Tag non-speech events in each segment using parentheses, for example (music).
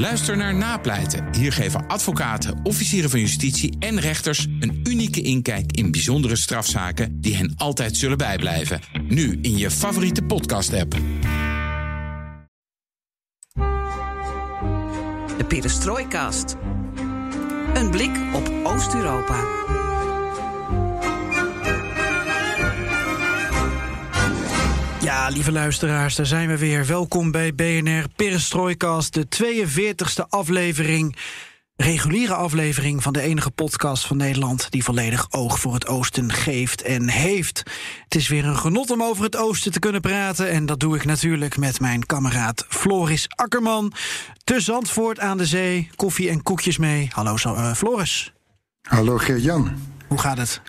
Luister naar Napleiten. Hier geven advocaten, officieren van justitie en rechters een unieke inkijk in bijzondere strafzaken die hen altijd zullen bijblijven. Nu in je favoriete podcast-app. De Perestrooikast. Een blik op Oost-Europa. Ja, lieve luisteraars, daar zijn we weer. Welkom bij BNR Perestrooikast, de 42e aflevering. Reguliere aflevering van de enige podcast van Nederland die volledig oog voor het oosten geeft en heeft. Het is weer een genot om over het oosten te kunnen praten. En dat doe ik natuurlijk met mijn kameraad Floris Akkerman. Te Zandvoort aan de zee, koffie en koekjes mee. Hallo uh, Floris. Hallo Geert-Jan. Hoe gaat het?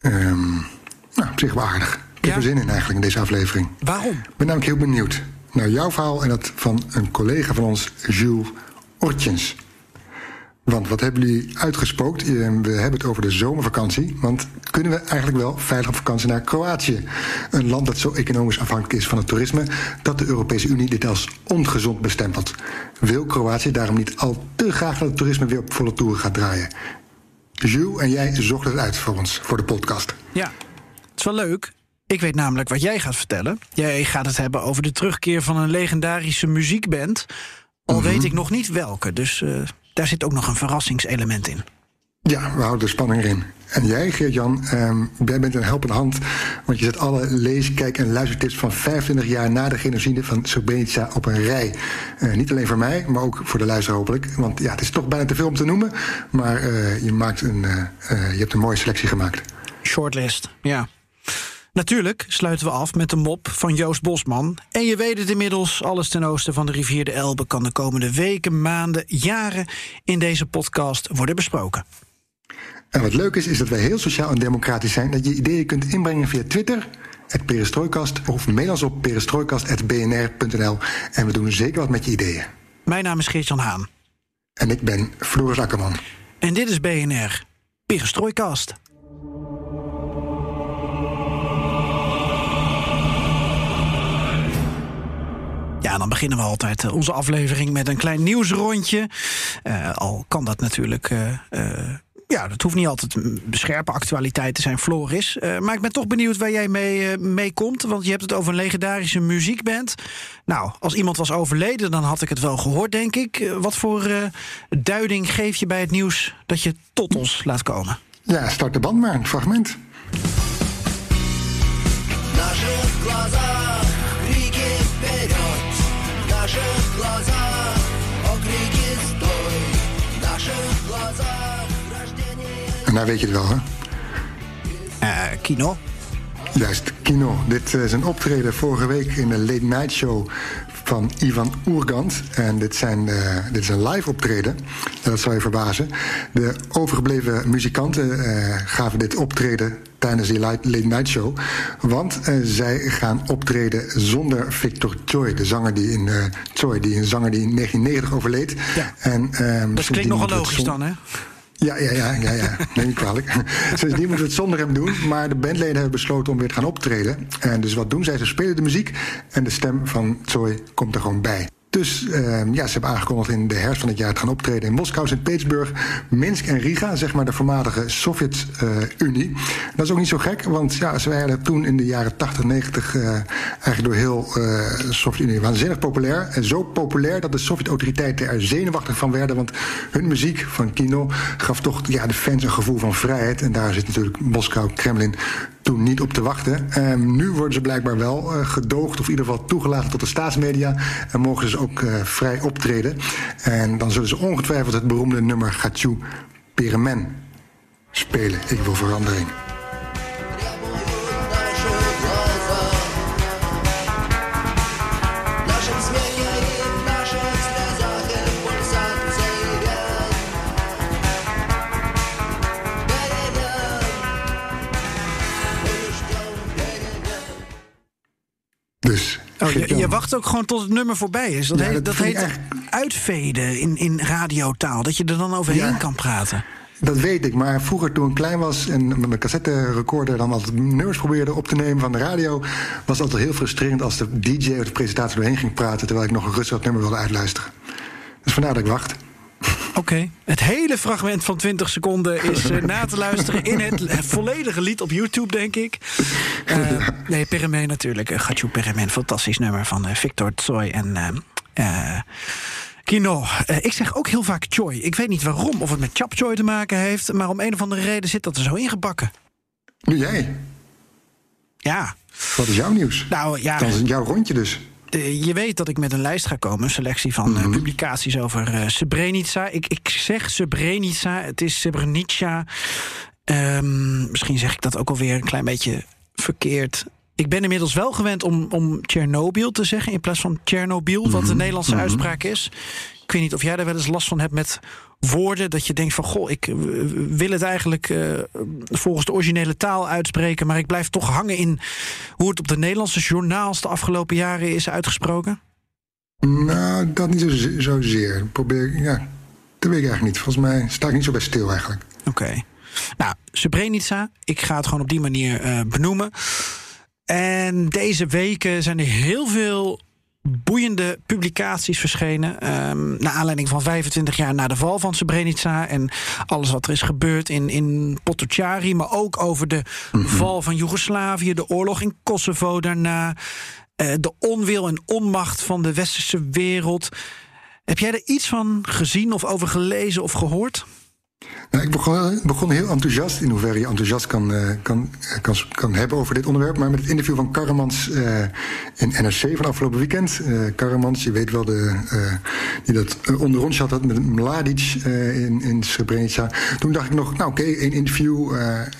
Um, nou, op zich wel aardig. Heb er zin in eigenlijk in deze aflevering. Waarom? Ik ben namelijk heel benieuwd naar jouw verhaal en dat van een collega van ons, Jules Ortjens. Want wat hebben jullie uitgespookt? We hebben het over de zomervakantie. Want kunnen we eigenlijk wel veilig op vakantie naar Kroatië? Een land dat zo economisch afhankelijk is van het toerisme... dat de Europese Unie dit als ongezond bestempelt. Wil Kroatië daarom niet al te graag dat het toerisme weer op volle toeren gaat draaien? Jules en jij zochten het uit voor ons, voor de podcast. Ja, het is wel leuk. Ik weet namelijk wat jij gaat vertellen. Jij gaat het hebben over de terugkeer van een legendarische muziekband. Al weet ik nog niet welke, dus uh, daar zit ook nog een verrassingselement in. Ja, we houden de spanning erin. En jij, Geert-Jan, um, jij bent een helpende hand. Want je zet alle lees-, kijk- en luistertips van 25 jaar na de genocide van Srebrenica op een rij. Uh, niet alleen voor mij, maar ook voor de luisteraar hopelijk. Want ja, het is toch bijna te veel om te noemen. Maar uh, je, maakt een, je hebt een mooie selectie gemaakt. Shortlist, ja. Natuurlijk sluiten we af met de mop van Joost Bosman. En je weet het inmiddels, alles ten oosten van de rivier de Elbe... kan de komende weken, maanden, jaren in deze podcast worden besproken. En wat leuk is, is dat wij heel sociaal en democratisch zijn... dat je ideeën kunt inbrengen via Twitter, het Perestrooikast... of mail ons op perestrooikast.bnr.nl. En we doen zeker wat met je ideeën. Mijn naam is Geert-Jan Haan. En ik ben Floris Akkerman. En dit is BNR Perestrooikast. Ja, dan beginnen we altijd eh, onze aflevering met een klein nieuwsrondje. Uh, al kan dat natuurlijk. Uh, uh, ja, dat hoeft niet altijd scherpe actualiteit te zijn, Floris. maar ik ben toch benieuwd waar jij mee, mee komt. Want je hebt het over een legendarische muziekband. Nou, als iemand was overleden, dan had ik het wel gehoord, denk ik. wat voor duiding geef je bij het nieuws dat je tot ons laat komen? Ja, start de band maar, een fragment. En nou weet je het wel, hè? Uh, kino. Juist, kino. Dit is een optreden vorige week in de Late Night Show van Ivan Oergant. En dit, zijn, uh, dit is een live optreden. En dat zal je verbazen. De overgebleven muzikanten uh, gaven dit optreden tijdens die Late Night Show. Want uh, zij gaan optreden zonder Victor Choi, de zanger die in Choi, die een zanger die in 1990 overleed. Ja. En, dat klinkt nogal logisch dan, hè? Ja, ja, ja, ja, ja. (laughs) neem niet kwalijk. Sindsdien moeten we het zonder hem doen. Maar de bandleden hebben besloten om weer te gaan optreden. En dus wat doen zij? Ze spelen de muziek en de stem van Zoe komt er gewoon bij. Dus uh, ja, ze hebben aangekondigd in de herfst van het jaar te gaan optreden in Moskou, Sint-Petersburg, Minsk en Riga, zeg maar de voormalige Sovjet-Unie. Dat is ook niet zo gek, want ja, ze werden toen in de jaren 80, 90 uh, eigenlijk door heel de Sovjet-Unie waanzinnig populair. En zo populair dat de Sovjet-autoriteiten er zenuwachtig van werden, want hun muziek van Kino gaf toch ja, de fans een gevoel van vrijheid. En daar zit natuurlijk Moskou, Kremlin toen niet op te wachten. Nu worden ze blijkbaar wel uh, gedoogd, of in ieder geval toegelaten tot de staatsmedia. En mogen ze ook uh, vrij optreden. En dan zullen ze ongetwijfeld het beroemde nummer Gachu Peremen spelen. Ik wil verandering. Oh, je, je, wacht ook gewoon tot het nummer voorbij is. Dat Ja, heet, dat heet echt- uitveden in, in radiotaal. Dat je er dan overheen Ja. kan praten. Dat weet ik, maar vroeger toen ik klein was en met mijn cassette recorder dan altijd nummers probeerde op te nemen van de radio, was het altijd heel frustrerend als de DJ of de presentator doorheen ging praten terwijl ik nog een rustig nummer wilde uitluisteren. Is vandaar dat ik wacht. Oké. Het hele fragment van 20 seconden is uh, na te luisteren in het (laughs) volledige lied op YouTube, denk ik. Uh, nee, Peremé natuurlijk. Uh, Gachu Peremé, fantastisch nummer van Victor Tsoi en Kino. ik zeg ook heel vaak Choi. Ik weet niet waarom, of het met Chap Choi te maken heeft, maar om een of andere reden zit dat er zo ingebakken. Nu jij? Ja. Wat is jouw nieuws? Nou ja. Dan is het jouw rondje dus. Je weet dat ik met een lijst ga komen, een selectie van mm -hmm. publicaties over uh, Srebrenica. Ik, ik zeg Srebrenica, het is Srebrenica. Um, misschien zeg ik dat ook alweer een klein beetje verkeerd. Ik ben inmiddels wel gewend om, om Tsjernobyl te zeggen in plaats van Tsjernobyl, wat de Mhm. Nederlandse uitspraak is. Ik weet niet of jij daar wel eens last van hebt met woorden. Dat je denkt van, goh, ik wil het eigenlijk uh, volgens de originele taal uitspreken. Maar ik blijf toch hangen in hoe het op de Nederlandse journaals de afgelopen jaren is uitgesproken. Nou, dat niet zo, zozeer. Probeer, ja, dat weet ik eigenlijk niet. Volgens mij sta ik niet zo bij stil eigenlijk. Oké. Okay. Nou, Srebrenica, ik ga het gewoon op die manier uh, benoemen. En deze weken zijn er heel veel boeiende publicaties verschenen. Um, naar aanleiding van 25 jaar na de val van Srebrenica. En alles wat er is gebeurd in, in Potocari. Maar ook over de mm -hmm. val van Joegoslavië. De oorlog in Kosovo daarna. Uh, de onwil en onmacht van de westerse wereld. Heb jij er iets van gezien of over gelezen of gehoord? Nou, ik begon, begon, heel enthousiast, in hoeverre je enthousiast kan, uh, kan, kan, kan hebben over dit onderwerp. Maar met het interview van Karremans in NRC van afgelopen weekend. Uh, Karremans, je weet wel, de, die dat onder ons had met Mladic in, in Srebrenica. Toen dacht ik nog, nou oké, okay, één interview.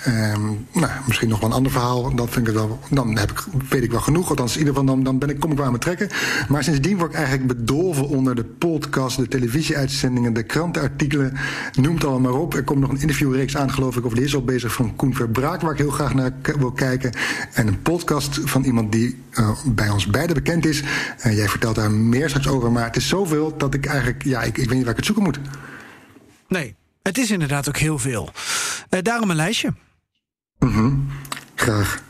Um, nou, misschien nog wel een ander verhaal. Dan, vind ik wel, dan heb ik, weet ik wel genoeg. Althans, in ieder geval, dan, dan ben ik, kom ik wel aan me trekken. Maar sindsdien word ik eigenlijk bedolven onder de podcast, de televisieuitzendingen, de krantenartikelen. Noem het allemaal maar Er komt nog een interviewreeks aan, geloof ik, of die is al bezig van Koen Verbraak, waar ik heel graag naar wil kijken. En een podcast van iemand die uh, bij ons beiden bekend is. Uh, jij vertelt daar meer straks over, maar het is zoveel dat ik eigenlijk, ja, ik, ik weet niet waar ik het zoeken moet. Nee, het is inderdaad ook heel veel. Uh, daarom een lijstje. Mm -hmm. Graag.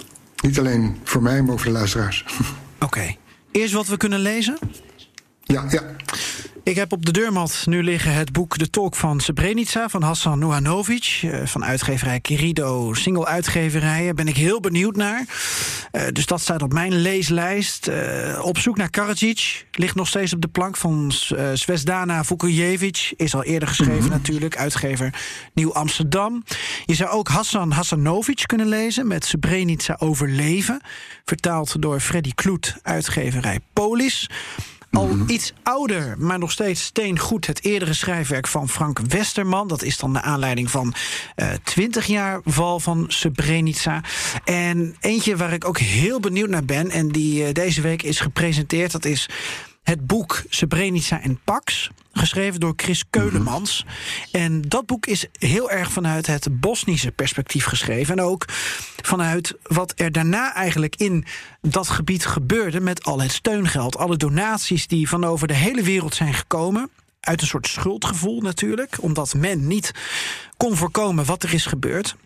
Niet alleen voor mij, maar ook voor de luisteraars. (laughs) Oké. Okay. Eerst wat we kunnen lezen? Ja, ja. Ik heb op de deurmat nu liggen het boek De Talk van Srebrenica van Hassan Nuhanovic. Van uitgeverij Querido, single uitgeverijen. Ben ik heel benieuwd naar. Uh, dus dat staat op mijn leeslijst. Uh, op zoek naar Karadzic. Ligt nog steeds op de plank van uh, Zvezdana Vukojevic. Is al eerder geschreven mm -hmm. natuurlijk. Uitgever Nieuw Amsterdam. Je zou ook Hassan Hassanovic kunnen lezen. Met Srebrenica Overleven. Vertaald door Freddy Kloet, uitgeverij Polis. Al iets ouder, maar nog steeds steengoed. Het eerdere schrijfwerk van Frank Westerman. Dat is dan de aanleiding van uh, 20 jaar val van Srebrenica. En eentje waar ik ook heel benieuwd naar ben... en die uh, deze week is gepresenteerd, dat is het boek Srebrenica en Pax... geschreven door Chris Keulemans. Mm -hmm. En dat boek is heel erg vanuit het Bosnische perspectief geschreven... en ook vanuit wat er daarna eigenlijk in dat gebied gebeurde... met al het steungeld, alle donaties die van over de hele wereld zijn gekomen... uit een soort schuldgevoel natuurlijk... omdat men niet kon voorkomen wat er is gebeurd...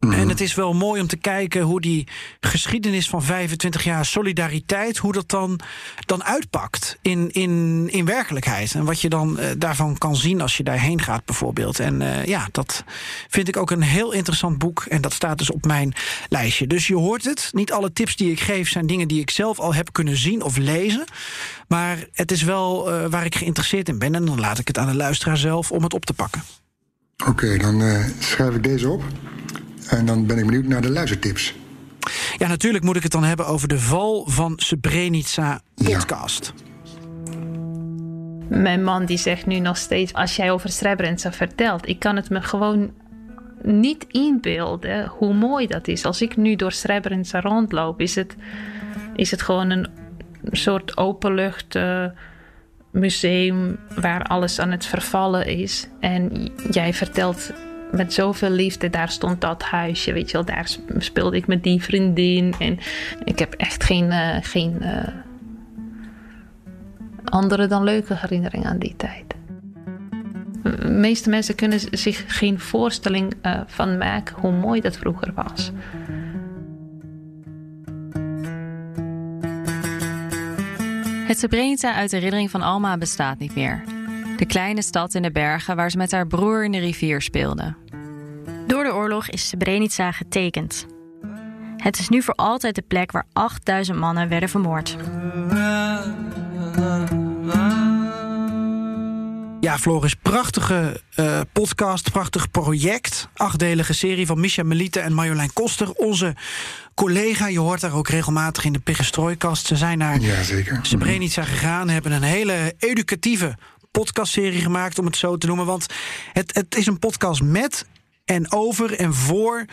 Mm -hmm. En het is wel mooi om te kijken hoe die geschiedenis van 25 jaar solidariteit, hoe dat dan, dan uitpakt in, in, in werkelijkheid. En wat je dan uh, daarvan kan zien als je daarheen gaat, bijvoorbeeld. En uh, ja, dat vind ik ook een heel interessant boek. En dat staat dus op mijn lijstje. Dus je hoort het. Niet alle tips die ik geef zijn dingen die ik zelf al heb kunnen zien of lezen. Maar het is wel uh, waar ik geïnteresseerd in ben. En dan laat ik het aan de luisteraar zelf om het op te pakken. Oké, okay, dan schrijf ik deze op. En dan ben ik benieuwd naar de luistertips. Ja, natuurlijk moet ik het dan hebben over de val van Srebrenica podcast. Ja. Mijn man die zegt nu nog steeds, als jij over Srebrenica vertelt, ik kan het me gewoon niet inbeelden hoe mooi dat is. Als ik nu door Srebrenica rondloop, is het, is het gewoon een soort openlucht uh, museum waar alles aan het vervallen is. En jij vertelt met zoveel liefde, daar stond dat huisje, weet je wel, daar speelde ik met die vriendin. En ik heb echt geen, uh, geen uh, andere dan leuke herinneringen aan die tijd. De meeste mensen kunnen zich geen voorstelling uh, van maken hoe mooi dat vroeger was. Het Srebrenica uit de herinnering van Alma bestaat niet meer. De kleine stad in de bergen waar ze met haar broer in de rivier speelde. Door de oorlog is Srebrenica getekend. Het is nu voor altijd de plek waar 8000 mannen werden vermoord. Ja, Floris, prachtige uh, podcast, prachtig project. Achtdelige serie van Misha Melite en Marjolein Koster. Onze collega, je hoort daar ook regelmatig in de Perestrooikast. Ze zijn naar ja, zeker. Srebrenica gegaan, hebben een hele educatieve podcastserie gemaakt, om het zo te noemen. Want het, het is een podcast met en over en voor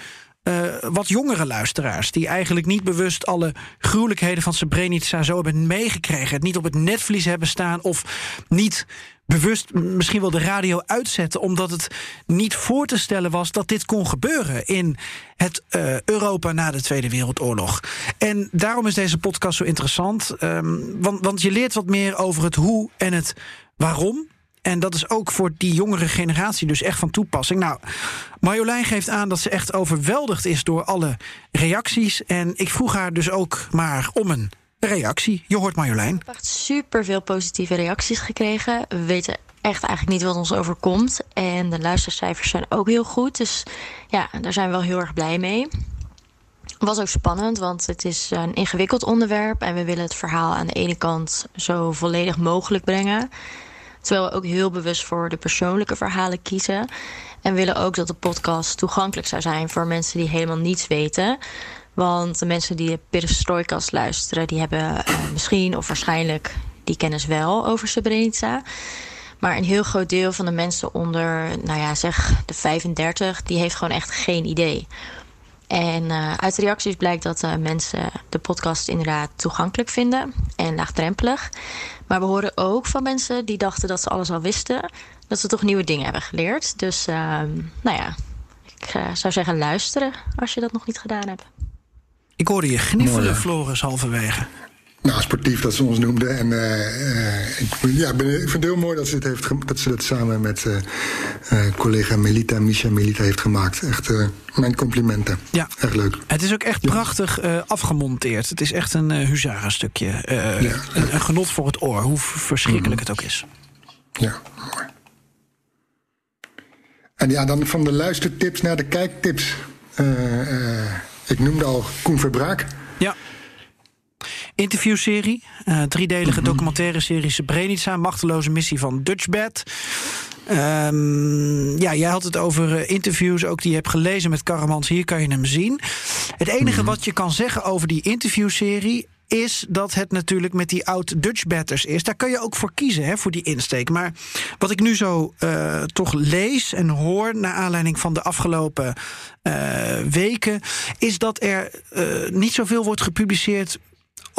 uh, wat jongere luisteraars. Die eigenlijk niet bewust alle gruwelijkheden van Srebrenica zo hebben meegekregen. Het niet op het netvlies hebben staan of niet bewust misschien wel de radio uitzetten, omdat het niet voor te stellen was dat dit kon gebeuren in het uh, Europa na de Tweede Wereldoorlog. En daarom is deze podcast zo interessant, um, want, want je leert wat meer over het hoe en het waarom. En dat is ook voor die jongere generatie dus echt van toepassing. Nou, Marjolein geeft aan dat ze echt overweldigd is door alle reacties. En ik vroeg haar dus ook maar om een reactie. Je hoort Marjolein. Ik heb echt super veel positieve reacties gekregen. We weten echt eigenlijk niet wat ons overkomt. En de luistercijfers zijn ook heel goed. Dus ja, daar zijn we wel heel erg blij mee. Was ook spannend, want het is een ingewikkeld onderwerp. En we willen het verhaal aan de ene kant zo volledig mogelijk brengen. Terwijl we ook heel bewust voor de persoonlijke verhalen kiezen. En willen ook dat de podcast toegankelijk zou zijn voor mensen die helemaal niets weten. Want de mensen die de Perestroikast luisteren, die hebben uh, misschien of waarschijnlijk die kennis wel over Srebrenica. Maar een heel groot deel van de mensen onder, nou ja, zeg de 35, die heeft gewoon echt geen idee. En uh, uit de reacties blijkt dat uh, mensen de podcast inderdaad toegankelijk vinden en laagdrempelig. Maar we horen ook van mensen die dachten dat ze alles al wisten, dat ze toch nieuwe dingen hebben geleerd. Dus uh, nou ja, ik zou zeggen luisteren als je dat nog niet gedaan hebt. Ik hoorde je gniffelen, Floris, halverwege. Nou, sportief dat ze ons noemden. En uh, ik, ja, ben, ik vind het heel mooi dat ze, het heeft, dat, ze dat samen met uh, collega Melita, Misha Melita, heeft gemaakt. Echt mijn complimenten. Ja. Echt leuk. Het is ook echt prachtig afgemonteerd. Het is echt een huzarenstukje. Ja. Een, een, genot voor het oor, hoe verschrikkelijk mm -hmm. het ook is. Ja, mooi. En ja, dan van de luistertips naar de kijktips. Ik noemde al Koen Verbraak. Ja. Interviewserie, uh, driedelige mm -hmm. documentaire serie Srebrenica, machteloze missie van Dutchbed. Um, ja, jij had het over uh, interviews, ook die je hebt gelezen met Karamans. Hier kan je hem zien. Het enige mm -hmm. wat je kan zeggen over die interviewserie is dat het natuurlijk met die oud Dutch batters is. Daar kan je ook voor kiezen, hè, voor die insteek. Maar wat ik nu zo uh, toch lees en hoor... naar aanleiding van de afgelopen uh, weken... is dat er uh, niet zoveel wordt gepubliceerd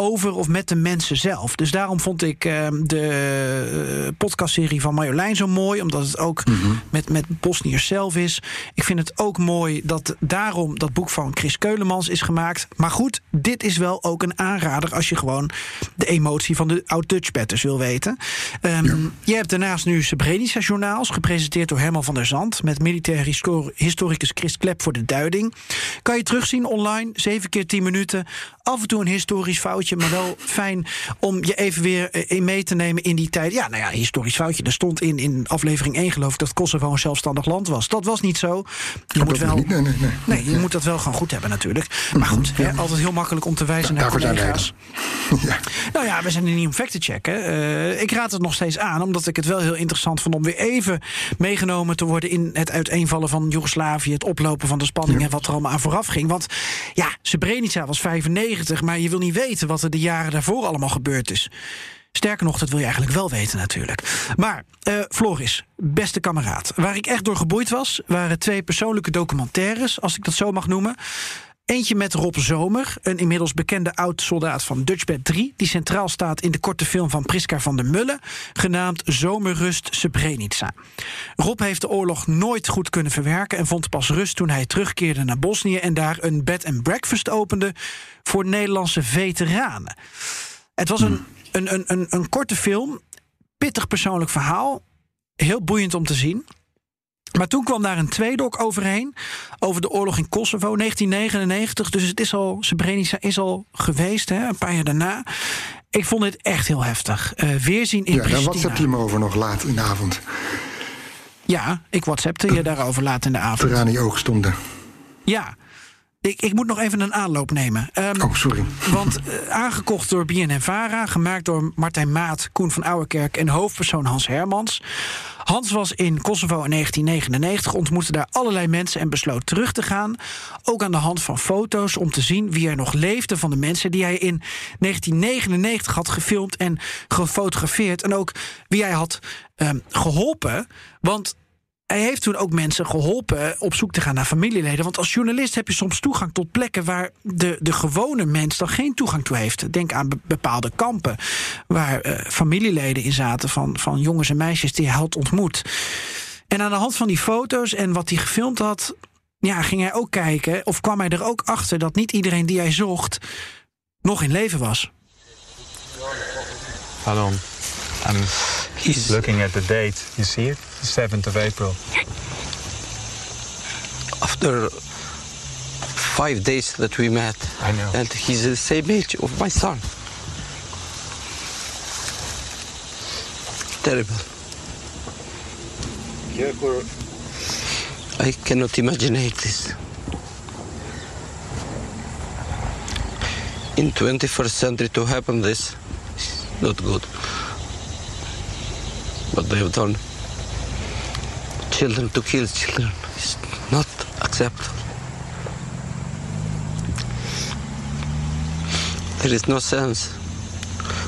over of met de mensen zelf. Dus daarom vond ik uh, de uh, podcastserie van Marjolein zo mooi, omdat het ook mm -hmm. met, met Bosniërs zelf is. Ik vind het ook mooi dat daarom dat boek van Chris Keulemans is gemaakt. Maar goed, dit is wel ook een aanrader als je gewoon de emotie van de oud-Dutch batters wil weten. Um, ja. Je hebt daarnaast nu Srebrenica journaals, gepresenteerd door Herman van der Zand, met militair historicus Chris Klep voor de duiding. Kan je terugzien online, 7 keer 10 minuten. Af en toe een historisch foutje, maar wel fijn om je even weer in mee te nemen in die tijd. Ja, nou ja, historisch foutje. Er stond in, in aflevering 1 geloof ik dat Kosovo een zelfstandig land was. Dat was niet zo. Je moet wel. Niet, nee, nee, nee. nee, je moet dat wel gewoon goed hebben natuurlijk. Maar goed, ja. hè, altijd heel makkelijk om te wijzen ja, naar collega's. (laughs) Ja. Nou ja, we zijn er niet om fact te checken. Uh, ik raad het nog steeds aan, omdat ik het wel heel interessant vond om weer even meegenomen te worden in het uiteenvallen van Joegoslavië, het oplopen van de spanning en wat er allemaal aan vooraf ging. Want ja, Srebrenica was 95, maar je wil niet weten wat er de jaren daarvoor allemaal gebeurd is. Sterker nog, dat wil je eigenlijk wel weten natuurlijk. Maar, uh, Floris, beste kameraad. Waar ik echt door geboeid was, waren twee persoonlijke documentaires, als ik dat zo mag noemen. Eentje met Rob Zomer, een inmiddels bekende oud-soldaat van Dutchbed 3... die centraal staat in de korte film van Priska van der Mullen... genaamd Zomerrust Srebrenica. Rob heeft de oorlog nooit goed kunnen verwerken... en vond pas rust toen hij terugkeerde naar Bosnië... en daar een bed and breakfast opende voor Nederlandse veteranen. Het was een, een, een, een, een korte film, pittig persoonlijk verhaal... heel boeiend om te zien... Maar toen kwam daar een tweedok overheen. Over de oorlog in Kosovo, 1999. Dus het is al, Srebrenica is al geweest, hè, een paar jaar daarna. Ik vond dit echt heel heftig. Uh, weerzien in ja, Pristina. daar WhatsApp je me over nog laat in de avond. Ja, ik WhatsAppte je daarover laat in de avond. Teraan die oog stonden. Ja. Ik, ik moet nog even een aanloop nemen. Um, oh, sorry. (laughs) Want uh, aangekocht door BNN-Vara, gemaakt door Martijn Maat, Koen van Ouwerkerk en hoofdpersoon Hans Hermans. Hans was in Kosovo in 1999, ontmoette daar allerlei mensen en besloot terug te gaan. Ook aan de hand van foto's om te zien wie er nog leefde van de mensen die hij in 1999 had gefilmd en gefotografeerd. En ook wie hij had um, geholpen. Want hij heeft toen ook mensen geholpen op zoek te gaan naar familieleden. Want als journalist heb je soms toegang tot plekken waar de, de gewone mens dan geen toegang toe heeft. Denk aan bepaalde kampen waar uh, familieleden in zaten van, van jongens en meisjes die hij had ontmoet. En aan de hand van die foto's en wat hij gefilmd had, ja, ging hij ook kijken, of kwam hij er ook achter dat niet iedereen die hij zocht nog in leven was. Hallo. I'm He's looking at the date. You see it? The 7th of April. After five days that we met. I know. And he's the same age of my son. Terrible. I cannot imagine this. In 21st century to happen this is not good. What they have done. Children to kill children is not acceptable. There is no sense.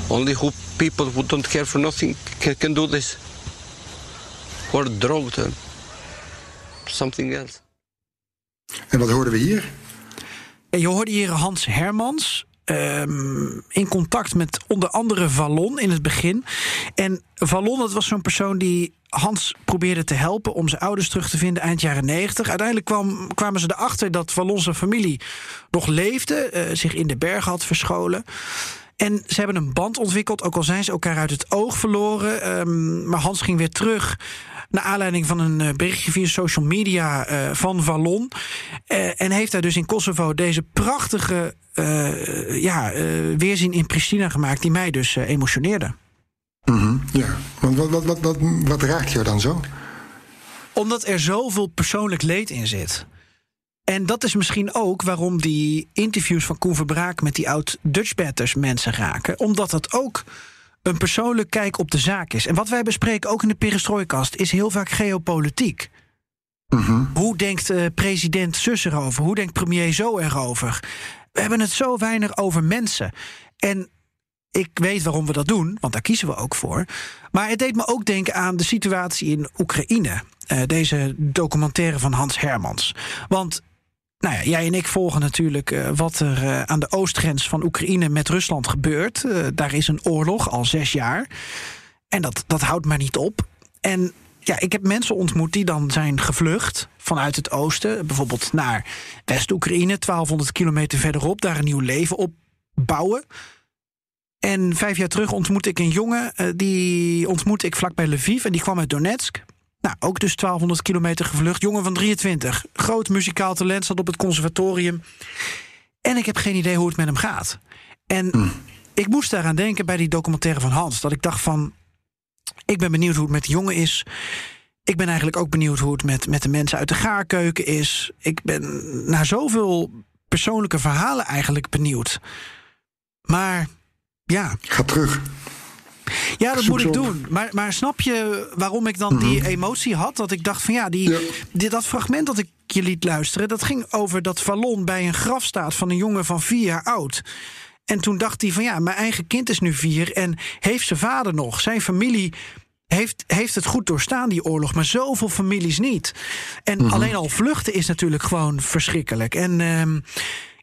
Only who people who don't care for nothing can, can do this. Or drugged and something else. En wat hoorden we hier? Je hoorde hier Hans Hermans. Um, in contact met onder andere Vallon in het begin. En Vallon, dat was zo'n persoon die Hans probeerde te helpen om zijn ouders terug te vinden eind jaren 90. Uiteindelijk kwam, kwamen ze erachter dat Vallon zijn familie nog leefde, uh, zich in de bergen had verscholen. En ze hebben een band ontwikkeld, ook al zijn ze elkaar uit het oog verloren. Um, maar Hans ging weer terug naar aanleiding van een berichtje via social media uh, van Vallon. Uh, en heeft hij dus in Kosovo deze prachtige uh, ja, weerzien in Pristina gemaakt, die mij dus emotioneerde. Mm -hmm, ja, want wat, wat, wat, wat, wat raakt jou dan zo? Omdat er zoveel persoonlijk leed in zit. En dat is misschien ook waarom die interviews van Koen Verbraak met die oud Dutchbatters mensen raken. Omdat dat ook een persoonlijk kijk op de zaak is. En wat wij bespreken ook in de Perestrooikast is heel vaak geopolitiek. -hmm. Hoe denkt uh, president Zus erover? Hoe denkt premier zo erover? We hebben het zo weinig over mensen. En ik weet waarom we dat doen, want daar kiezen we ook voor. Maar het deed me ook denken aan de situatie in Oekraïne. Uh, deze documentaire van Hans Hermans. Want nou ja, jij en ik volgen natuurlijk uh, wat er uh, aan de oostgrens van Oekraïne met Rusland gebeurt. Uh, daar is een oorlog al zes jaar. En dat, dat houdt maar niet op. En ja, ik heb mensen ontmoet die dan zijn gevlucht vanuit het oosten, bijvoorbeeld naar West-Oekraïne, 1200 kilometer verderop, daar een nieuw leven opbouwen. En vijf jaar terug ontmoette ik een jongen, die ontmoette ik vlakbij Lviv en die kwam uit Donetsk. Nou, ook dus 1200 kilometer gevlucht. Jongen van 23. Groot muzikaal talent, zat op het conservatorium. En ik heb geen idee hoe het met hem gaat. En mm. ik moest daaraan denken bij die documentaire van Hans. Dat ik dacht van, ik ben benieuwd hoe het met de jongen is. Ik ben eigenlijk ook benieuwd hoe het met, met de mensen uit de gaarkeuken is. Ik ben naar zoveel persoonlijke verhalen eigenlijk benieuwd. Maar ja. Ga terug. Ja, dat moet ik doen. Maar, maar snap je waarom ik dan die emotie had? Dat ik dacht van ja, die, Ja. dat fragment dat ik je liet luisteren... dat ging over dat Vallon bij een graf staat van een jongen van vier jaar oud. En toen dacht hij van ja, mijn eigen kind is nu vier... en heeft zijn vader nog, zijn familie... Heeft, heeft het goed doorstaan, die oorlog, maar zoveel families niet. En alleen al vluchten is natuurlijk gewoon verschrikkelijk. En ehm,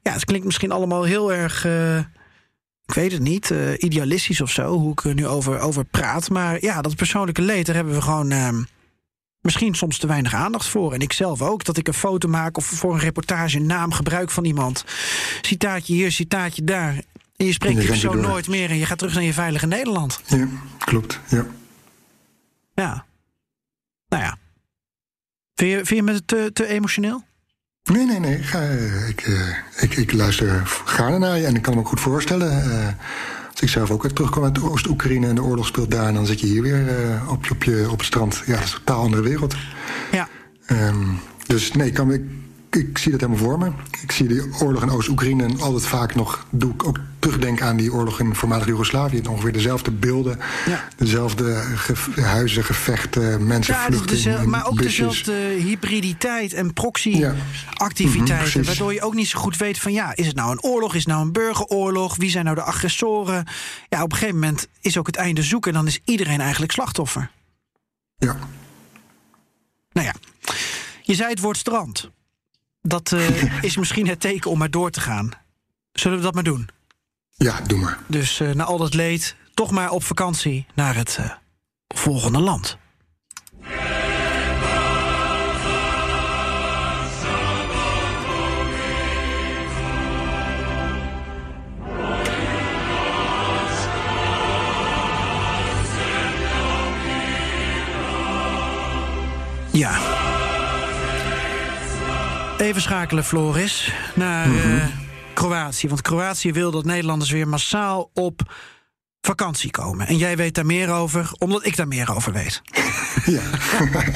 ja, het klinkt misschien allemaal heel erg eh, ik weet het niet, eh, idealistisch of zo, hoe ik er nu over, over praat. Maar ja, dat persoonlijke leed, daar hebben we gewoon ehm, misschien soms te weinig aandacht voor. En ik zelf ook, dat ik een foto maak of voor een reportage een naam gebruik van iemand. Citaatje hier, citaatje daar. En je spreekt die persoon door. nooit meer en je gaat terug naar je veilige Nederland. Ja, klopt. Ja. Ja. Nou ja. Vind je, vind je me te, te emotioneel? Nee, nee, nee. Ga, eh, ik, eh, ik, ik luister gaarne naar je en ik kan me ook goed voorstellen. eh, Als ik zelf ook terugkom uit Oost-Oekraïne en de oorlog speelt daar... en dan zit je hier weer op, je, op, je, op het strand. Ja, dat is een totaal andere wereld. Ja. Ehm, dus nee, kan, ik, ik zie dat helemaal voor me. Ik zie die oorlog in Oost-Oekraïne en altijd vaak nog... doe ik ook terugdenken aan die oorlog in voormalig Joegoslavië. Ongeveer dezelfde beelden, Ja. dezelfde ge- huizen, gevechten, mensen Ja, vluchten dus maar ook busjes. dezelfde hybriditeit en Ja. proxy-activiteiten. Mhm, waardoor je ook niet zo goed weet van ja, is het nou een oorlog? Is het nou een burgeroorlog? Wie zijn nou de agressoren? Ja, op een gegeven moment is ook het einde zoeken en dan is iedereen eigenlijk slachtoffer. Ja. Nou ja, je zei het woord strand. Dat eh, is misschien het teken om maar door te gaan. Zullen we dat maar doen? ja, doe maar. Dus eh, na al dat leed, toch maar op vakantie naar het eh, volgende land. Ja. Even schakelen, Floris, naar eh, Kroatië. Want Kroatië wil dat Nederlanders weer massaal op vakantie komen. En jij weet daar meer over, omdat ik daar meer over weet. (laughs) Ja,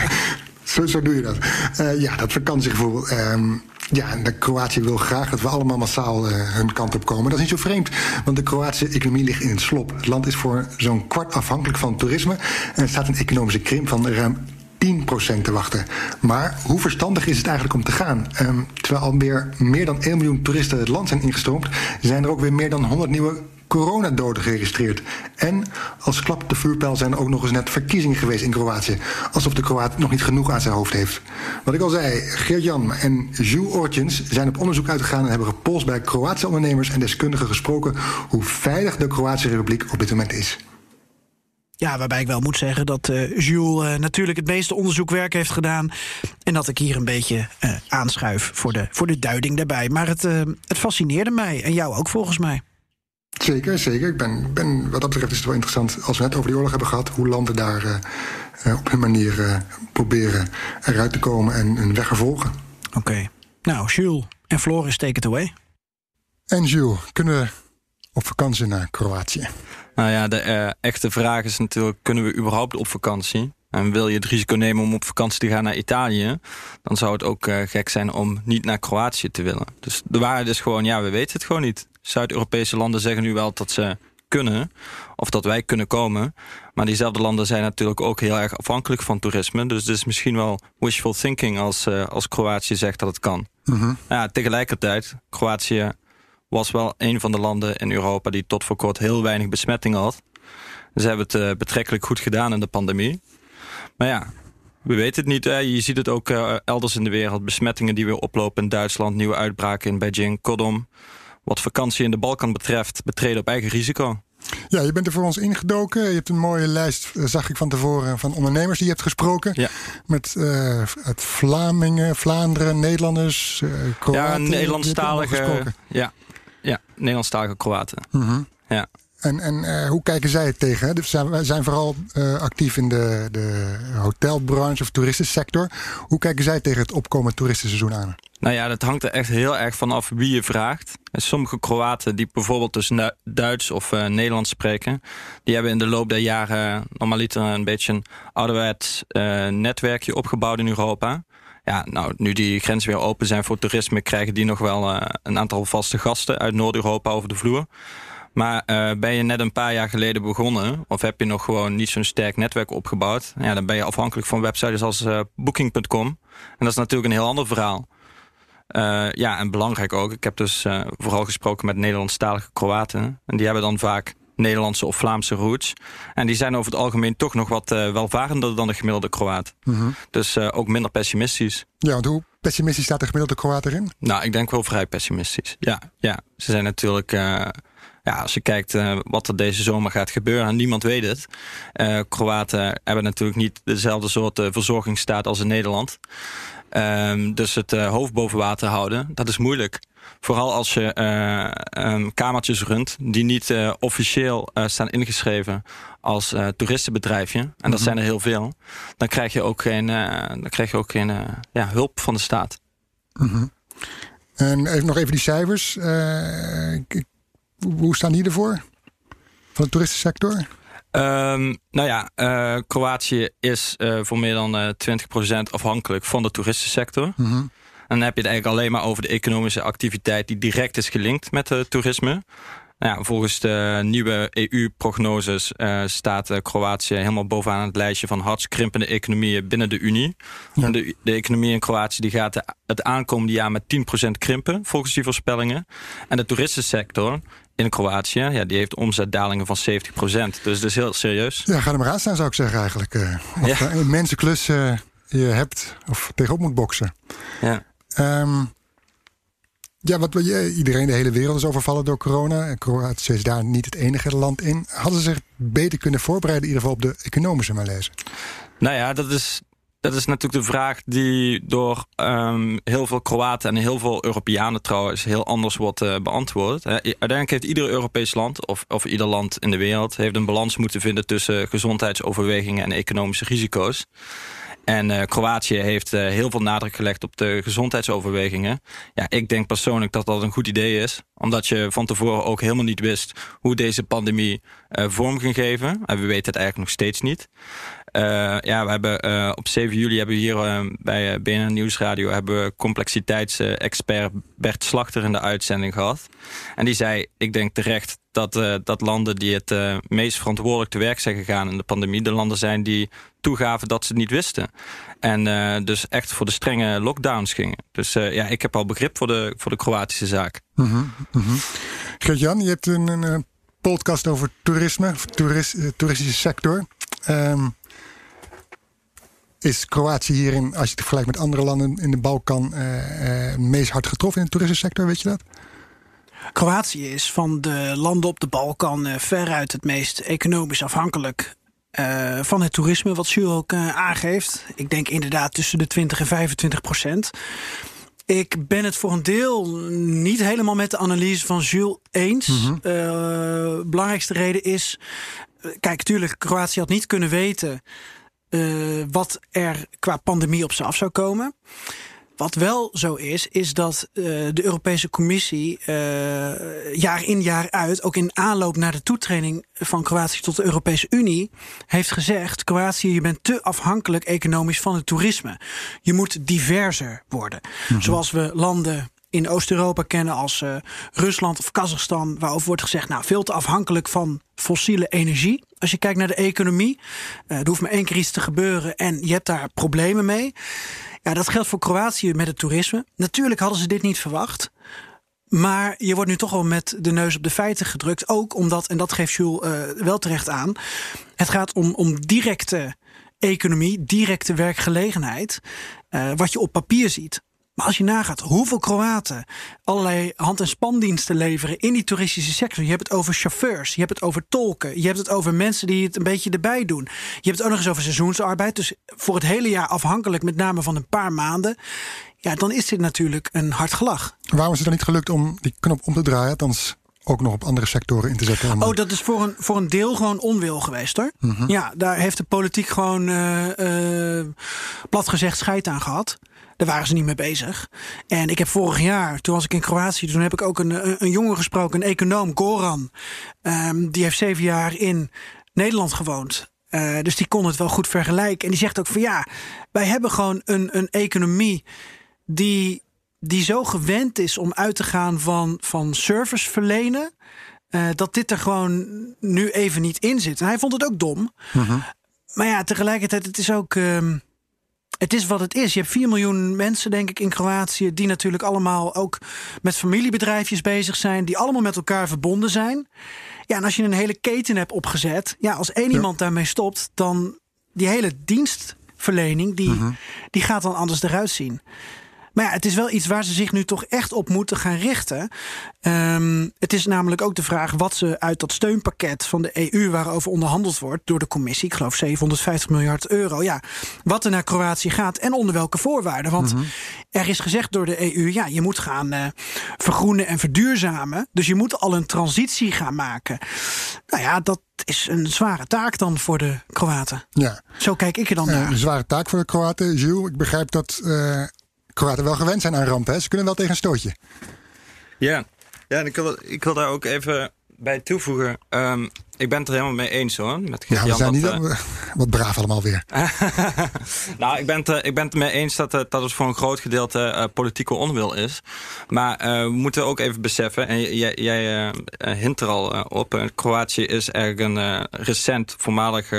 (laughs) zo, zo doe je dat. Eh, ja, dat vakantiegevoel. ehm, ja, en de Kroatië wil graag dat we allemaal massaal eh, hun kant op komen. Dat is niet zo vreemd, want de Kroatische economie ligt in het slop. Het land is voor zo'n kwart afhankelijk van toerisme... en er staat een economische krimp van ruim 10% te wachten. Maar hoe verstandig is het eigenlijk om te gaan? Ehm, terwijl alweer meer dan 1 miljoen toeristen het land zijn ingestroomd... zijn er ook weer meer dan 100 nieuwe coronadoden geregistreerd. En als klap op de vuurpijl zijn er ook nog eens net verkiezingen geweest in Kroatië. Alsof de Kroaat nog niet genoeg aan zijn hoofd heeft. Wat ik al zei, Geert-Jan en Jules Oortjens zijn op onderzoek uitgegaan... en hebben gepolst bij Kroatische ondernemers en deskundigen gesproken... hoe veilig de Kroatische Republiek op dit moment is. Ja, waarbij ik wel moet zeggen dat eh, Jules eh, natuurlijk het meeste onderzoekwerk heeft gedaan. En dat ik hier een beetje eh, aanschuif voor de, voor de duiding daarbij. Maar het, het fascineerde mij en jou ook volgens mij. Zeker, zeker. Ik ben, ben, wat dat betreft is het wel interessant als we het over die oorlog hebben gehad, hoe landen daar op hun manier proberen eruit te komen en hun weg vervolgen. Oké. Nou, Jules en Floris, take it away. En Jules, kunnen we op vakantie naar Kroatië? Nou ja, de eh, echte vraag is natuurlijk: kunnen we überhaupt op vakantie? En wil je het risico nemen om op vakantie te gaan naar Italië, dan zou het ook eh, gek zijn om niet naar Kroatië te willen. Dus de waarheid is gewoon: ja, we weten het gewoon niet. Zuid-Europese landen zeggen nu wel dat ze kunnen, of dat wij kunnen komen. Maar diezelfde landen zijn natuurlijk ook heel erg afhankelijk van toerisme. Dus het is misschien wel wishful thinking als, eh, als Kroatië zegt dat het kan. Mhm. Ja, tegelijkertijd, Kroatië was wel een van de landen in Europa die tot voor kort heel weinig besmettingen had. Ze hebben het eh, betrekkelijk goed gedaan in de pandemie. Maar ja, we weten het niet. Hè. Je ziet het ook eh, elders in de wereld. Besmettingen die weer oplopen in Duitsland, nieuwe uitbraken in Beijing. Kortom, wat vakantie in de Balkan betreft, betreden op eigen risico. Ja, je bent er voor ons ingedoken. Je hebt een mooie lijst, eh, zag ik van tevoren, van ondernemers die je hebt gesproken. Ja. Met uit Vlamingen, Vlaanderen, Nederlanders, eh Kroaten. ja, Nederlandstalige, ja, ja, Nederlandstalige Kroaten. Mhm. Ja. En, en eh, hoe kijken zij het tegen? hè? Dus zijn, wij zijn vooral eh, actief in de, de hotelbranche of toeristensector. Hoe kijken zij tegen het opkomend toeristenseizoen aan? Nou ja, dat hangt er echt heel erg vanaf wie je vraagt. En sommige Kroaten die bijvoorbeeld dus Duits of eh, Nederlands spreken... die hebben in de loop der jaren normaliter een beetje een ouderwets netwerkje opgebouwd in Europa. Ja, nou, nu die grenzen weer open zijn voor toerisme... krijgen die nog wel eh, een aantal vaste gasten uit Noord-Europa over de vloer. Maar eh, ben je net een paar jaar geleden begonnen... of heb je nog gewoon niet zo'n sterk netwerk opgebouwd... Ja, dan ben je afhankelijk van websites als eh, Booking.com. En dat is natuurlijk een heel ander verhaal. Ja, en belangrijk ook. Ik heb dus vooral gesproken met Nederlandstalige Kroaten. En die hebben dan vaak Nederlandse of Vlaamse roots. En die zijn over het algemeen toch nog wat eh, welvarender dan de gemiddelde Kroaat. Mhm. Dus eh, ook minder pessimistisch. Ja, want hoe pessimistisch staat de gemiddelde Kroaat erin? Nou, ik denk wel vrij pessimistisch. Ja, ja. ze zijn natuurlijk. eh, ja, als je kijkt wat er deze zomer gaat gebeuren, en niemand weet het. Kroaten hebben natuurlijk niet dezelfde soort verzorgingsstaat als in Nederland. Ehm, dus het hoofd boven water houden, dat is moeilijk. Vooral als je eh, ehm, kamertjes runt die niet eh, officieel eh, staan ingeschreven als toeristenbedrijfje. En dat Mhm. zijn er heel veel. Dan krijg je ook geen, dan krijg je ook geen ja, hulp van de staat. Mhm. En even, nog even die cijfers. Hoe staan die ervoor? van de toeristensector? Um, nou ja, Kroatië is voor meer dan uh, 20% afhankelijk van de toeristensector. En dan heb je het eigenlijk alleen maar over de economische activiteit die direct is gelinkt met het toerisme. Nou ja, volgens de nieuwe EU-prognoses uh, staat uh, Kroatië helemaal bovenaan het lijstje van hardst krimpende economieën binnen de Unie. Ja. De, de economie in Kroatië die gaat de, het aankomende jaar met 10% krimpen, volgens die voorspellingen. En de toeristensector in Kroatië, ja, die heeft omzetdalingen van 70%. Dus dat is heel serieus. Ja, ga er maar aan staan, zou ik zeggen eigenlijk. Uh, of Ja. een immense klus uh, je hebt of tegenop moet boksen. Ja. Ehm, ja, wat iedereen, de hele wereld is overvallen door corona. En Kroatië is daar niet het enige land in. Hadden ze zich beter kunnen voorbereiden, in ieder geval op de economische malaise? Nou ja, dat is, dat is natuurlijk de vraag die door ehm, heel veel Kroaten en heel veel Europeanen trouwens heel anders wordt eh, beantwoord. Uiteindelijk heeft ieder Europees land, of, of ieder land in de wereld, heeft een balans moeten vinden tussen gezondheidsoverwegingen en economische risico's. En eh, Kroatië heeft eh, heel veel nadruk gelegd op de gezondheidsoverwegingen. Ja, ik denk persoonlijk dat dat een goed idee is. Omdat je van tevoren ook helemaal niet wist hoe deze pandemie eh, vorm ging geven. En we weten het eigenlijk nog steeds niet. Eh, ja, we hebben eh, op 7 juli hebben we hier eh, bij BNN Nieuwsradio hebben we complexiteitsexpert Bert Slachter in de uitzending gehad. En die zei, ik denk terecht dat, eh, dat landen die het meest verantwoordelijk te werk zijn gegaan in de pandemie, de landen zijn die toegaven dat ze het niet wisten. En eh, dus echt voor de strenge lockdowns gingen. Dus ja, ik heb al begrip voor de, voor de Kroatische zaak. Mhm, mhm. Gert-Jan, je hebt een, podcast over toerisme, toeristische sector. Ehm, is Kroatië hierin, als je het vergelijkt met andere landen in de Balkan, eh, meest hard getroffen in de toeristische sector, weet je dat? Kroatië is van de landen op de Balkan eh, veruit het meest economisch afhankelijk van het toerisme, wat Jules ook aangeeft. Ik denk inderdaad tussen de 20 en 25 procent. Ik ben het voor een deel niet helemaal met de analyse van Jules eens. Eh, belangrijkste reden is. Kijk, tuurlijk, Kroatië had niet kunnen weten eh, wat er qua pandemie op ze af zou komen. Wat wel zo is, is dat eh, de Europese Commissie eh, jaar in jaar uit, ook in aanloop naar de toetreding van Kroatië tot de Europese Unie, heeft gezegd: Kroatië, je bent te afhankelijk economisch van het toerisme. Je moet diverser worden. Zoals we landen in Oost-Europa kennen als eh, Rusland of Kazachstan, waarover wordt gezegd, nou, veel te afhankelijk van fossiele energie. Als je kijkt naar de economie, eh, er hoeft maar één keer iets te gebeuren en je hebt daar problemen mee. Ja, dat geldt voor Kroatië met het toerisme. Natuurlijk hadden ze dit niet verwacht. Maar je wordt nu toch wel met de neus op de feiten gedrukt. Ook omdat, en dat geeft Jules eh, wel terecht aan. Het gaat om, om directe economie, directe werkgelegenheid. wat je op papier ziet. Maar als je nagaat hoeveel Kroaten allerlei hand- en spandiensten leveren in die toeristische sector. Je hebt het over chauffeurs, je hebt het over tolken, je hebt het over mensen die het een beetje erbij doen. Je hebt het ook nog eens over seizoensarbeid. Dus voor het hele jaar afhankelijk met name van een paar maanden. Ja, dan is dit natuurlijk een hard gelach. Waarom is het dan niet gelukt om die knop om te draaien, althans ook nog op andere sectoren in te zetten? Om- Oh, dat is voor een, voor een deel gewoon onwil geweest hoor. Mhm. Ja, daar heeft de politiek gewoon eh, plat gezegd scheid aan gehad. Daar waren ze niet mee bezig. En ik heb vorig jaar, toen was ik in Kroatië, toen heb ik ook een, een, jongen gesproken, een econoom, Goran. Ehm, die heeft zeven jaar in Nederland gewoond. Eh, dus die kon het wel goed vergelijken. En die zegt ook van ja, wij hebben gewoon een, een economie die, die zo gewend is om uit te gaan van, van service verlenen. eh, dat dit er gewoon nu even niet in zit. En hij vond het ook dom. Maar ja, tegelijkertijd, het is ook. ehm, het is wat het is. Je hebt 4 miljoen mensen, denk ik, in Kroatië. die natuurlijk allemaal ook met familiebedrijfjes bezig zijn. die allemaal met elkaar verbonden zijn. Ja, en als je een hele keten hebt opgezet. ja, als één iemand daarmee stopt. dan die hele dienstverlening. die, die gaat dan anders eruit zien. Maar ja, het is wel iets waar ze zich nu toch echt op moeten gaan richten. Ehm, het is namelijk ook de vraag wat ze uit dat steunpakket van de EU, waarover onderhandeld wordt door de commissie, ik geloof 750 miljard euro, ja, wat er naar Kroatië gaat en onder welke voorwaarden. Want er is gezegd door de EU, ja, je moet gaan eh, vergroenen en verduurzamen. Dus je moet al een transitie gaan maken. Nou ja, dat is een zware taak dan voor de Kroaten. Ja. Zo kijk ik er dan naar. een zware taak voor de Kroaten. Jules, ik begrijp dat eh, Kroaten wel gewend zijn aan rampen. Hè? Ze kunnen wel tegen een stootje. Ja, ja en ik, wil, ik wil daar ook even bij toevoegen. Um, ik ben het er helemaal mee eens hoor. Met ja, we zijn niet uh, (laughs) wat braaf allemaal weer. (laughs) nou, ik ben, het, ik ben het mee eens dat, dat het voor een groot gedeelte uh, politieke onwil is. Maar uh, we moeten ook even beseffen, en jij, jij hint er al op, Kroatië is eigenlijk een recent voormalig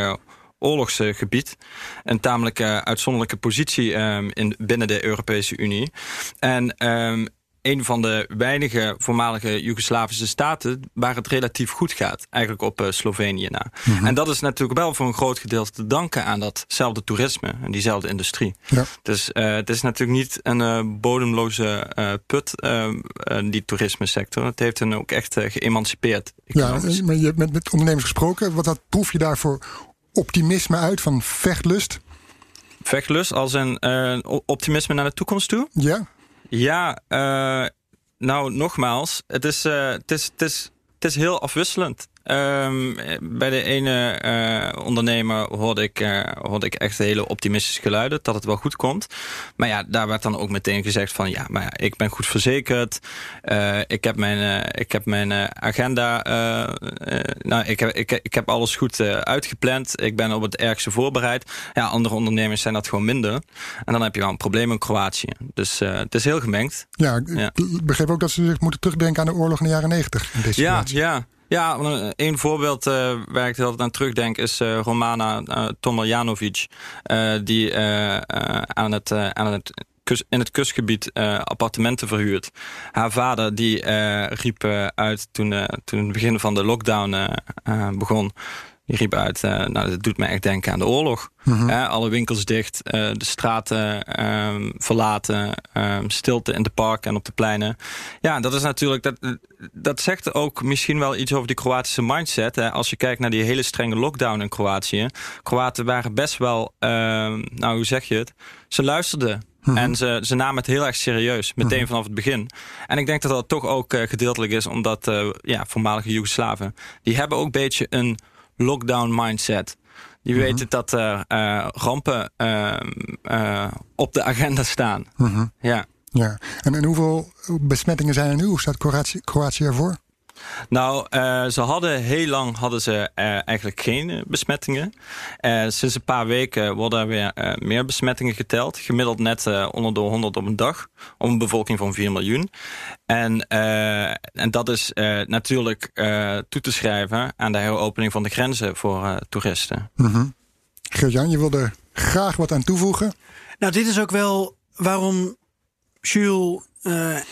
oorlogsgebied. Een tamelijk uitzonderlijke positie um, in, binnen de Europese Unie. En um, een van de weinige voormalige Joegoslavische staten waar het relatief goed gaat. Eigenlijk op uh, Slovenië na. Mhm. En dat is natuurlijk wel voor een groot gedeelte te danken aan datzelfde toerisme en diezelfde industrie. Ja. Dus uh, het is natuurlijk niet een uh, bodemloze put, die toerisme sector. Het heeft hen ook echt geëmancipeerd. Ja, maar je hebt met, met ondernemers gesproken. Wat dat proef je daarvoor optimisme uit van vechtlust? Vechtlust als een optimisme naar de toekomst toe? Ja. Ja, uh, nou nogmaals, het is, uh, het, is, het, is, het is heel afwisselend. Um, bij de ene uh, ondernemer hoorde ik, uh, hoorde ik echt hele optimistische geluiden dat het wel goed komt. Maar ja, daar werd dan ook meteen gezegd van ja, maar ja, ik ben goed verzekerd. Uh, ik heb mijn, ik heb mijn agenda. nou, ik heb, ik, ik heb alles goed uitgepland. Ik ben op het ergste voorbereid. Ja, andere ondernemers zijn dat gewoon minder. En dan heb je wel een probleem in Kroatië. Dus het is heel gemengd. Ja, ik begreep ook dat ze zich moeten terugdenken aan de oorlog in de jaren negentig. Ja, ja. Ja, een voorbeeld uh, waar ik altijd aan terugdenk is uh, Romana uh, Tomaljanovic. die aan het, aan het in het kustgebied appartementen verhuurt. Haar vader die riep uit toen, toen het begin van de lockdown begon die riep uit, uh, nou, dat doet me echt denken aan de oorlog. Mhm. alle winkels dicht, uh, de straten um, verlaten, um, stilte in de parken en op de pleinen. Ja, dat is natuurlijk, dat, dat zegt ook misschien wel iets over die Kroatische mindset. Hè. Als je kijkt naar die hele strenge lockdown in Kroatië. Kroaten waren best wel, uh, nou hoe zeg je het? Ze luisterden. Mhm. En ze, ze namen het heel erg serieus, meteen mhm. vanaf het begin. En ik denk dat dat toch ook uh, gedeeltelijk is, omdat uh, ja, voormalige Joegoslaven... die hebben ook een beetje een lockdown mindset. Die mhm. weten dat er uh, rampen uh, op de agenda staan. Mhm. Ja. ja. En, en hoeveel besmettingen zijn er nu? Hoe staat Kroatië, Kroatië ervoor? Nou, uh, ze hadden heel lang hadden ze uh, eigenlijk geen uh, besmettingen. sinds een paar weken worden er weer meer besmettingen geteld. Gemiddeld net onder de 100 op een dag. Om een bevolking van 4 miljoen. En, en dat is natuurlijk toe te schrijven aan de heropening van de grenzen voor toeristen. Mm -hmm. jan je wilde graag wat aan toevoegen? Nou, dit is ook wel waarom Jules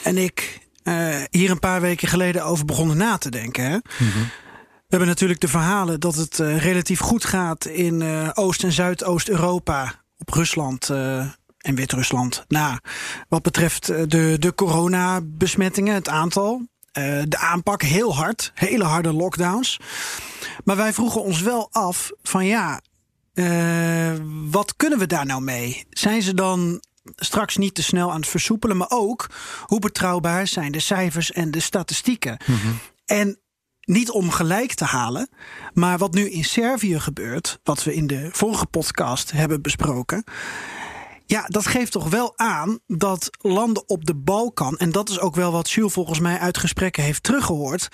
en ik uh, hier een paar weken geleden over begonnen na te denken. Hè? Mhm. We hebben natuurlijk de verhalen dat het uh, relatief goed gaat in uh, Oost- en Zuidoost-Europa, op Rusland en Wit-Rusland. Nou, wat betreft de, de coronabesmettingen, het aantal. de aanpak heel hard, hele harde lockdowns. Maar wij vroegen ons wel af van ja, wat kunnen we daar nou mee? Zijn ze dan straks niet te snel aan het versoepelen, maar ook hoe betrouwbaar zijn de cijfers en de statistieken. Mhm. En niet om gelijk te halen, maar wat nu in Servië gebeurt, wat we in de vorige podcast hebben besproken. Ja, dat geeft toch wel aan dat landen op de Balkan, en dat is ook wel wat Jules volgens mij uit gesprekken heeft teruggehoord,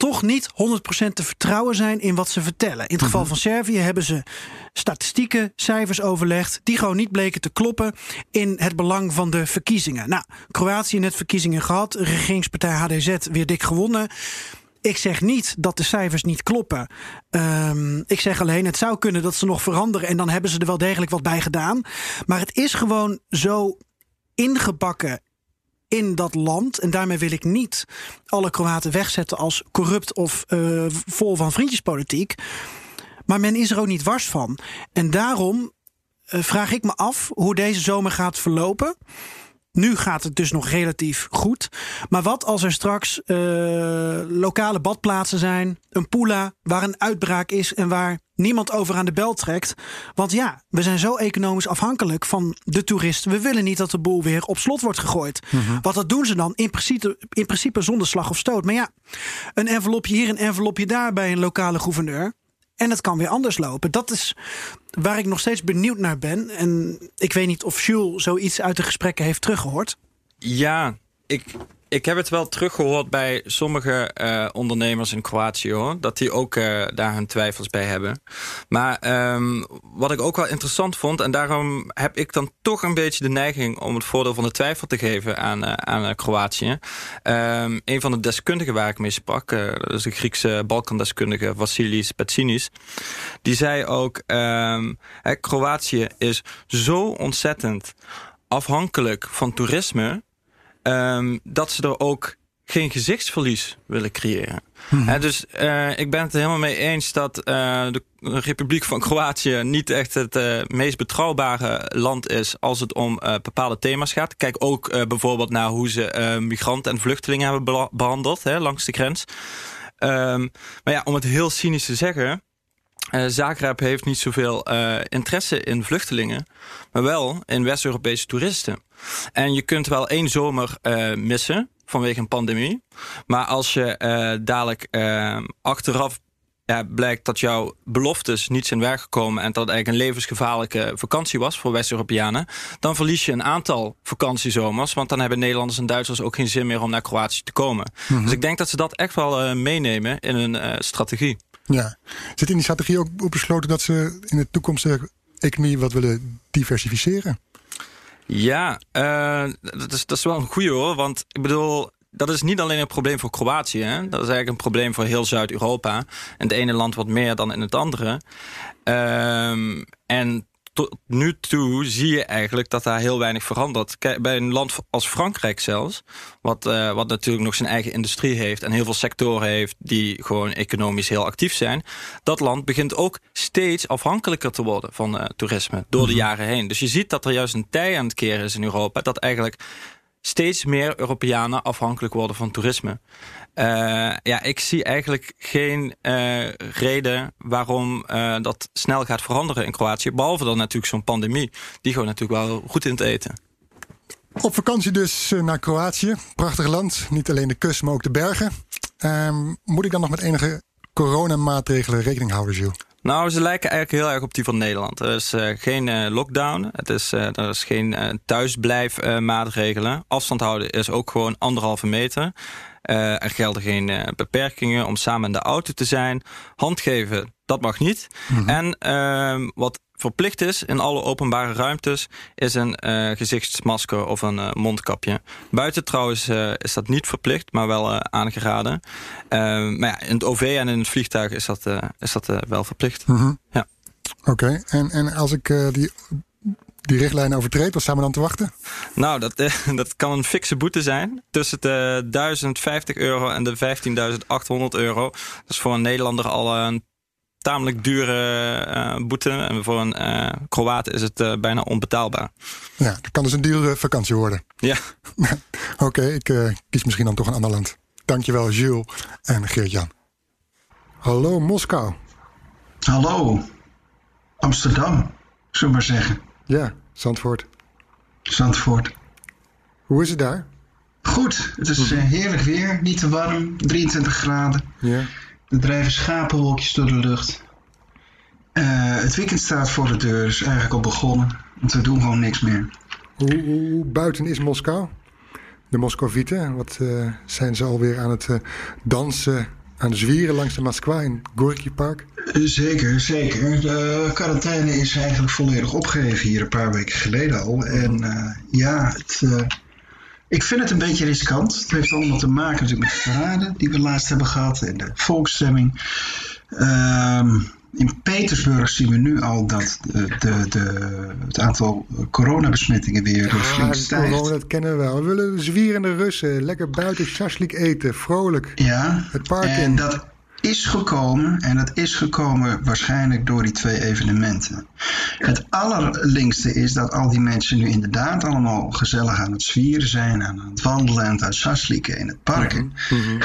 toch niet 100% te vertrouwen zijn in wat ze vertellen. In het geval mhm. van Servië hebben ze statistieken, cijfers overlegd... die gewoon niet bleken te kloppen in het belang van de verkiezingen. Nou, Kroatië net verkiezingen gehad. Regeringspartij HDZ weer dik gewonnen. Ik zeg niet dat de cijfers niet kloppen. Um, ik zeg alleen, het zou kunnen dat ze nog veranderen... en dan hebben ze er wel degelijk wat bij gedaan. Maar het is gewoon zo ingebakken in dat land. En daarmee wil ik niet alle Kroaten wegzetten als corrupt of uh, vol van vriendjespolitiek. Maar men is er ook niet wars van. En daarom uh, vraag ik me af hoe deze zomer gaat verlopen. Nu gaat het dus nog relatief goed. Maar wat als er straks uh, lokale badplaatsen zijn, een poela waar een uitbraak is en waar niemand over aan de bel trekt? Want ja, we zijn zo economisch afhankelijk van de toeristen. We willen niet dat de boel weer op slot wordt gegooid. Mm Want dat doen ze dan in principe, in principe zonder slag of stoot. Maar ja, een envelopje hier, een envelopje daar bij een lokale gouverneur. En het kan weer anders lopen. Dat is waar ik nog steeds benieuwd naar ben. En ik weet niet of Jules zoiets uit de gesprekken heeft teruggehoord. Ja, ik, ik heb het wel teruggehoord bij sommige uh, ondernemers in Kroatië, hoor. Dat die ook uh, daar hun twijfels bij hebben. Maar um, wat ik ook wel interessant vond, en daarom heb ik dan toch een beetje de neiging om het voordeel van de twijfel te geven aan, uh, aan Kroatië. Um, een van de deskundigen waar ik mee sprak, dat is de Griekse Balkandeskundige Vassilis Petsinis. Die zei ook, hè, Kroatië is zo ontzettend afhankelijk van toerisme um, dat ze er ook geen gezichtsverlies willen creëren. Hmm. dus uh, ik ben het er helemaal mee eens dat uh, de Republiek van Kroatië niet echt het uh, meest betrouwbare land is als het om bepaalde thema's gaat. Kijk ook bijvoorbeeld naar hoe ze migranten en vluchtelingen hebben behandeld hè, langs de grens. Um, maar ja, om het heel cynisch te zeggen, uh, Zagreb heeft niet zoveel uh, interesse in vluchtelingen, maar wel in West-Europese toeristen. En je kunt wel één zomer uh, missen vanwege een pandemie. Maar als je dadelijk achteraf ja, blijkt dat jouw beloftes niet zijn werk gekomen en dat het eigenlijk een levensgevaarlijke vakantie was voor West-Europeanen, dan verlies je een aantal vakantiezomers. Want dan hebben Nederlanders en Duitsers ook geen zin meer om naar Kroatië te komen. Mhm. Dus ik denk dat ze dat echt wel meenemen in hun strategie. Ja. Zit in die strategie ook besloten dat ze in de toekomstige economie wat willen diversificeren? Ja, uh, dat, is, dat is wel een goede hoor. Want ik bedoel, dat is niet alleen een probleem voor Kroatië. Hè? Dat is eigenlijk een probleem voor heel Zuid-Europa. En het ene land wat meer dan in het andere. Um, en tot nu toe zie je eigenlijk dat daar heel weinig verandert. Kijk, bij een land als Frankrijk zelfs, wat, uh, wat natuurlijk nog zijn eigen industrie heeft en heel veel sectoren heeft die gewoon economisch heel actief zijn. Dat land begint ook steeds afhankelijker te worden van uh, toerisme door de mhm. jaren heen. Dus je ziet dat er juist een tij aan het keren is in Europa dat eigenlijk steeds meer Europeanen afhankelijk worden van toerisme. Uh, ja, ik zie eigenlijk geen uh, reden waarom uh, dat snel gaat veranderen in Kroatië. Behalve dan natuurlijk zo'n pandemie. Die gewoon natuurlijk wel goed in het eten. Op vakantie dus naar Kroatië. Prachtig land. Niet alleen de kust, maar ook de bergen. Ehm, moet ik dan nog met enige coronamaatregelen rekening houden, Jules? Nou, ze lijken eigenlijk heel erg op die van Nederland. Er is uh, geen uh, lockdown, het is, uh, er is geen thuisblijfmaatregelen. Afstand houden is ook gewoon anderhalve meter. er gelden geen beperkingen om samen in de auto te zijn. Handgeven, dat mag niet. Mm -hmm. En ehm, wat verplicht is in alle openbare ruimtes... is een uh, gezichtsmasker of een uh, mondkapje. Buiten trouwens uh, is dat niet verplicht, maar wel aangeraden. maar ja, in het OV en in het vliegtuig is dat, is dat wel verplicht. Mm -hmm. ja. Oké, okay. en, en als ik die die richtlijn overtreedt, wat staan we dan te wachten? Nou, dat, (laughs) dat kan een fikse boete zijn. Tussen de 1050 euro en de 15.800 euro. Dat is voor een Nederlander al een tamelijk dure uh, boete. En voor een uh, Kroaat is het uh, bijna onbetaalbaar. Ja, dat kan dus een dure vakantie worden. Ja. (laughs) Oké, okay, ik kies misschien dan toch een ander land. Dankjewel, Jules en Geert-Jan. Hallo, Moskou. Hallo, Amsterdam, zullen we maar zeggen. Ja, Zandvoort. Zandvoort. Hoe is het daar? Goed, het is heerlijk weer, niet te warm, 23 graden. Ja. Er drijven schapenwolkjes door de lucht. Uh, het weekend staat voor de deur, is eigenlijk al begonnen. Want we doen gewoon niks meer. Hoe, hoe buiten is Moskou? De Moscovieten, wat uh, zijn ze alweer aan het uh, dansen, aan het zwieren langs de Moskwa in Gorky Park? Zeker, zeker. De quarantaine is eigenlijk volledig opgegeven hier een paar weken geleden al. En ja, het ik vind het een beetje riskant. Het heeft allemaal te maken natuurlijk met de verraden die we laatst hebben gehad en de volksstemming. Um, in Petersburg zien we nu al dat de, de, de, het aantal coronabesmettingen weer ja, flink stijgt. Corona, dat kennen we wel. We willen zwierende Russen, lekker buiten shashlik eten, vrolijk. Ja, het park en in. dat is gekomen en dat is gekomen waarschijnlijk door die twee evenementen. Het allerlinkste is dat al die mensen nu inderdaad allemaal gezellig aan het zwieren zijn, aan het wandelen en aan het in het parken. Mhm.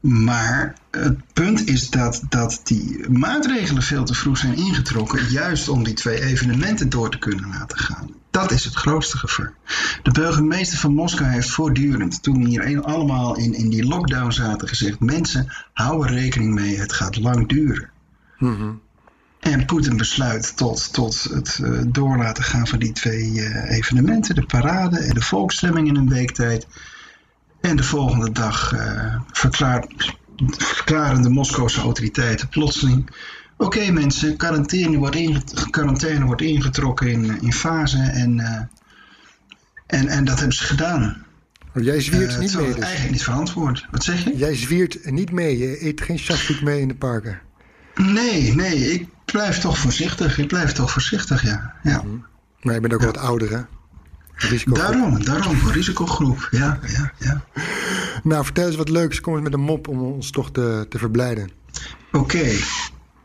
Maar het punt is dat, dat die maatregelen veel te vroeg zijn ingetrokken, juist om die twee evenementen door te kunnen laten gaan. Dat is het grootste gevaar. De burgemeester van Moskou heeft voortdurend, toen we hier allemaal in, in die lockdown zaten, gezegd: mensen, hou er rekening mee, het gaat lang duren. Mhm. En Poetin besluit tot, tot het uh, door laten gaan van die twee uh, evenementen, de parade en de volksstemming in een week tijd. En de volgende dag uh, verklaart, verklaren de Moskouse autoriteiten plotseling... Oké mensen, quarantaine wordt, quarantaine wordt ingetrokken in, in fase en, uh, en, en dat hebben ze gedaan. Maar jij zwiert uh, niet mee dus? eigenlijk niet verantwoord. Wat zeg je? Jij zwiert niet mee, je eet geen chastik mee in de parken? Nee, nee, ik blijf toch voorzichtig. Ik blijf toch voorzichtig, ja. ja. Mm. Maar je bent ook ja. wat ouder, hè? Daarom, daarom, risicogroep, ja, ja, ja. Nou, vertel eens wat leuks. Kom eens met een mop om ons toch te, te verblijden. Oké, okay.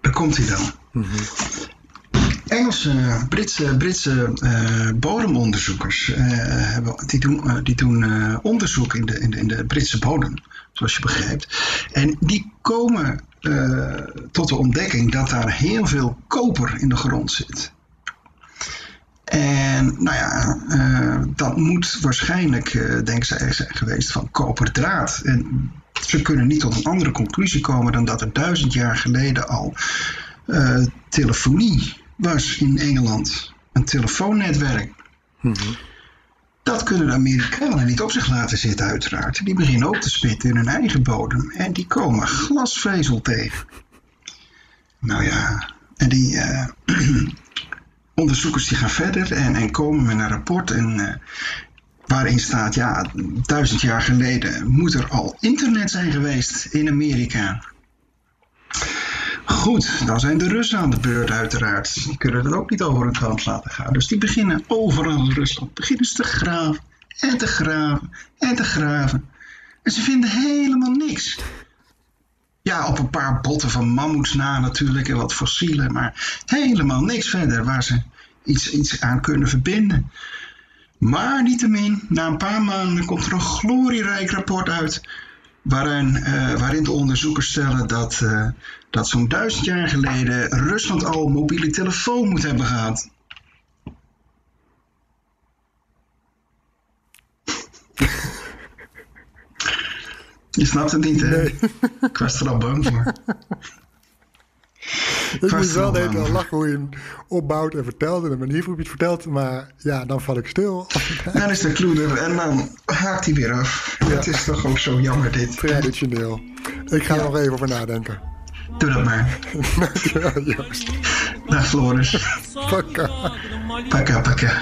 Daar komt hij dan. Engelse, Britse, Britse uh, bodemonderzoekers uh, die doen, uh, die doen onderzoek in de, in, de, Britse bodem, zoals je begrijpt. En die komen tot de ontdekking dat daar heel veel koper in de grond zit. En nou ja, dat moet waarschijnlijk, denken zij, zijn geweest van koperdraad. En ze kunnen niet tot een andere conclusie komen dan dat er duizend jaar geleden al uh, telefonie was in Engeland. Een telefoonnetwerk. Mm -hmm. Dat kunnen de Amerikanen niet op zich laten zitten, uiteraard. Die beginnen ook te spitten in hun eigen bodem. En die komen glasvezel tegen. Nou ja, en die (clears throat) onderzoekers die gaan verder en, en komen met een rapport en, uh, waarin staat, ja, duizend jaar geleden moet er al internet zijn geweest in Amerika. Goed, dan zijn de Russen aan de beurt uiteraard. Die kunnen dat ook niet over hun kant laten gaan. Dus die beginnen overal in Rusland beginnen ze te graven en te graven en te graven. En ze vinden helemaal niks. Ja, op een paar botten van mammoets na natuurlijk en wat fossielen, maar helemaal niks verder waar ze iets, iets aan kunnen verbinden. Maar niettemin, na een paar maanden komt er een glorierijk rapport uit waarin, uh, waarin de onderzoekers stellen dat, uh, dat zo'n duizend jaar geleden Rusland al mobiele telefoon moet hebben gehad. (laughs) Je snapt het niet, hè? Nee. Ik was er al bang voor. (laughs) Ik moet wel de hele lachen hoe je hem opbouwt en vertelt. En de manier waarop je het vertelt. Maar ja, dan val ik stil. (laughs) Dan is de kloeder en dan haakt hij weer af. Ja. Het is toch ook zo jammer dit. Traditioneel. Ik ga ja. er nog even over nadenken. Doe dat maar. (laughs) Dankjewel, Joost. Dag Floris. Pakka. Pakka, pakka.